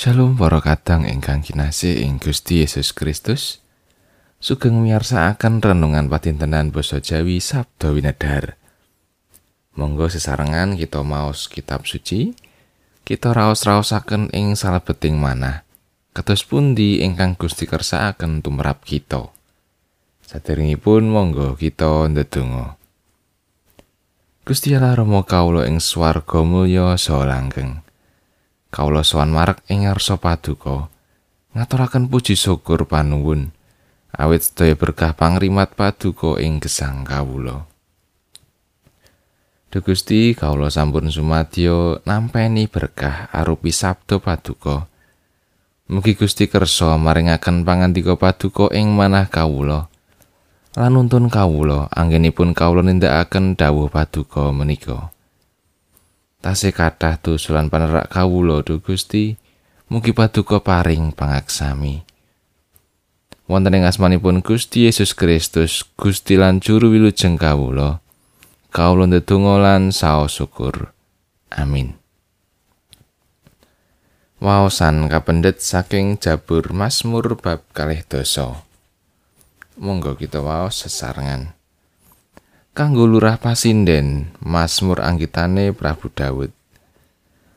Shalom para kadang ingkang kinasih ing Gusti Yesus Kristus. Sugeng miyarsakaken renungan patintenan basa Jawi Sabda Winedhar. Monggo sesarengan kita maos kitab suci. Kita raos-raosaken ing salebeting manah. Kados pundi ingkang Gusti kersakaken tumrap kita. Saderengipun monggo kita ndedonga. Gusti Allah Rama kawula ing swarga mulya saha langgeng. Kawula sowan marek ing ngarsa paduka. Ngaturaken puji syukur panuwun. Awit sedaya berkah pangrimat paduka ing gesang kawula. Duh Gusti kawula sampun sumadyo nampeni berkah arupi sabda paduka. Mugi Gusti kersa maringaken pangandika paduka ing manah kawula. Lan nuntun kawula anggenipun kawula nindakaken dawuh paduka menika. Tasih kathah tusulan panerak kawula du Gusti mugi paduka paring pangaksami. Wonten ing asmanipun Gusti Yesus Kristus Gusti lan juru wilujeng kawula kawula ndedonga lan saos syukur. Amin. Waosan kapendet saking Jabur Mazmur bab kalih dosa. Monggo kita waos sesarengan kanggo lurah pasinden Mazmur anggitane Prabu Daud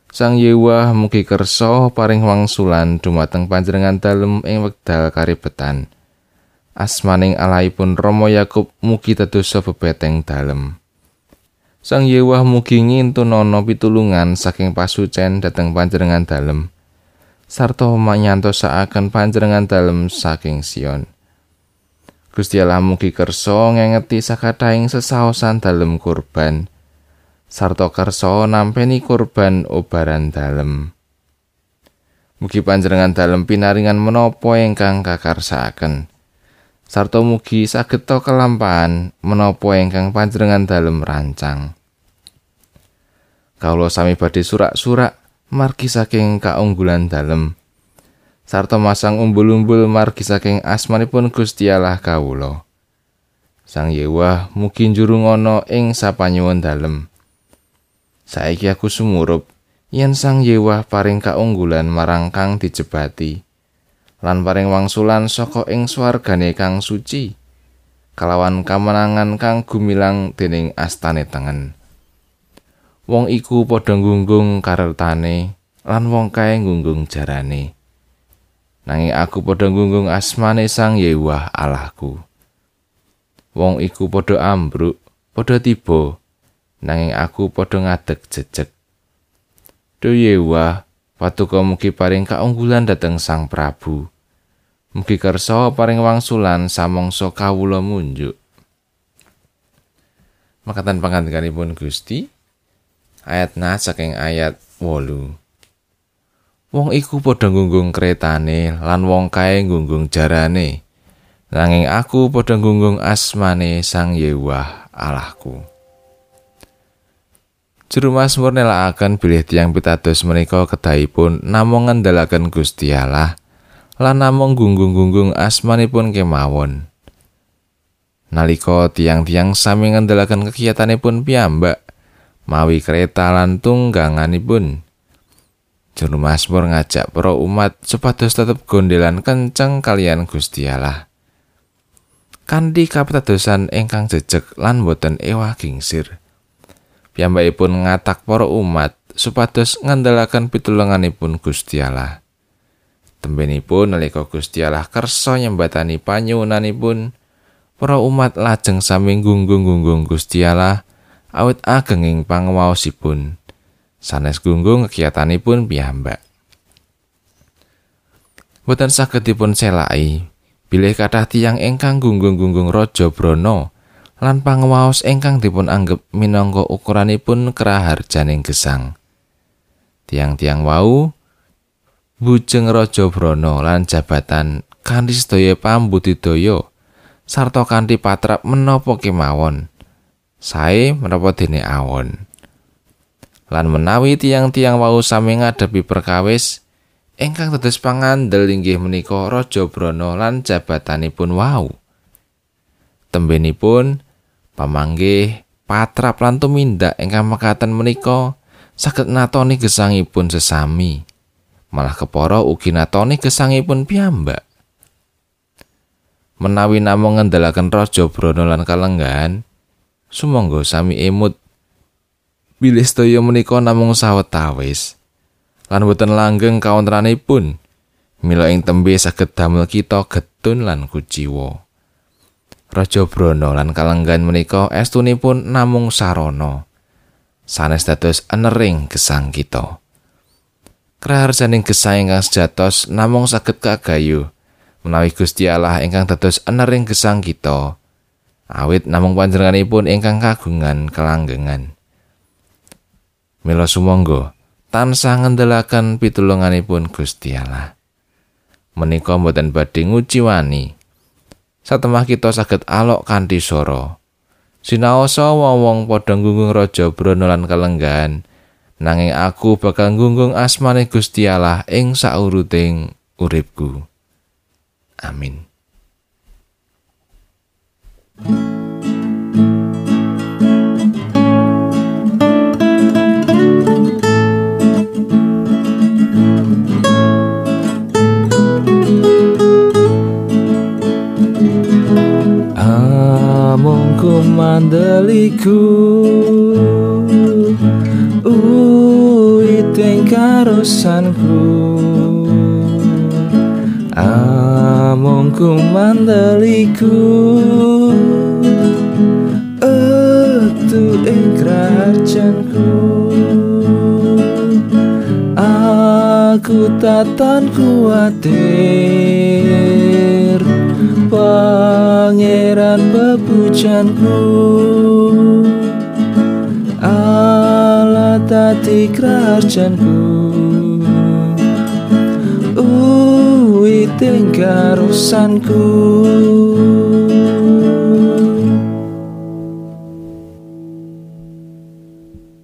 Sang Yewa mugi kersa paring wangsulan dumateng panjenengan dalem ing wekdal karibetan Asmaning alaipun Rama Yakub mugi tedosa bebeteng dalem. Sang Yewa mugi ngintunana pitulungan saking pasucen dhateng panjenengan dalem. Sarta manyantosakaken panjenengan dalem saking Sion Gusti Allah mugi kersa ngengeti sakataing sesaosan dalem kurban. Sarta kersa nampeni kurban obaran dalem. Mugi panjenengan dalem pinaringan menapa ingkang kakarsakaken sarta mugi saged kelampahan menapa ingkang panjenengan dalem rancang. Kawula sami badhe surak-surak margi saking kaunggulan dalem sarta masang umbul-umbul margi saking asmanipun Gusti Allah kawula. Sang Yewa mugi njurung ana ing sapanyuwun dalem. Saiki aku sumurup yen Sang Yewa paring kaunggulan marang kang dijebati lan paring wangsulan saka ing swargane kang suci kalawan kamenangan kang gumilang dening astane tengen. Wong iku padha nggunggung karertane lan wong kae nggunggung jarane. Nanging aku padha nggunggung asmane Sang Yewah Allahku. Wong iku padha ambruk, padha tiba, nanging aku padha ngadeg jejeg. Duh Yewah, patuko mugi paring kaunggulan dhateng Sang Prabu. Mugi kersa paring wangsulan samangsa kawula munjuk. Makatan pangandikanipun Gusti ayat na saking ayat 8. Wong iku padha nggunggung kretane lan wong kae nggunggung jarane. Nanging aku padha nggunggung asmane Sang Yewah Allahku. Juru Mazmur nelakaken bilih tiang pitados menika kedahipun namung ngendalaken Gusti Allah lan namung gunggung-gunggung asmanipun kemawon. Nalika tiang-tiang sami ngendalaken kegiatanipun piyambak mawi kereta lan tungganganipun. Juru Mazmur ngajak para umat supados tetep gondelan kenceng kalian Gusti Allah. Kandi kapitadosan ingkang jejeg lan boten ewah gingsir. Piyambakipun ngatak para umat supados ngandalaken pitulunganipun Gusti Allah. Tembenipun nalika Gusti Allah kersa nyembatani panyuwunanipun, para umat lajeng sami gunggung-gunggung Gusti Allah awit agenging pangawaosipun. Sanes gunggung kegiatanipun piyambak. Boten saged dipun selai, bilih kathah tiyang ingkang gunggung-gunggung Raja Brana lan pangwaos ingkang dipun anggep minangka ukuranipun kraharjaning gesang. Tiang-tiang wau bujeng Raja Brana lan jabatan kanthi sedaya pambudidaya sarta kanthi patrap menapa kemawon. Sae menapa dene awon. Lan menawi tiang-tiang wau sami ngadepi perkawis ingkang tetes pangandel inggih menika Raja Brana lan jabatanipun wau. Tembenipun pamanggih patrap lan tumindak ingkang mekaten menika saged natoni gesangipun sesami. malah kepara ugi natoni gesangipun piyambak. Menawi namung ngendalaken raja Brana lan kalenggan, sumangga sami emut bilih sedaya menika namung sawetawis lan boten langgeng kawontranipun mila ing tembe saged damel kita getun lan kuciwa. Raja Brana lan kalenggan menika estunipun namung sarana sanes dados enering gesang kita. Kraharsaning gesang ingkang sejatos namung saged kagayu menawi Gusti Allah ingkang dados enering gesang kita. Awit namung panjenenganipun ingkang kagungan kelanggengan. Mila sumangga tansah ngendelaken pitulunganipun Gusti Allah. Menika mboten badhe nguciwani. Satemah kita saged alok kanthi soro. Sinaosa wong-wong padha gunggung raja Brana lan kalenggan. nanging aku bakal gunggung asmane Gusti Allah ing sauruting uripku. Amin. Amung karosanku. Amung ku mandaliku etu ing kerajanku aku tatan kuatir pangeran bepujanku Allah tati kerajaanku. Uiting karusanku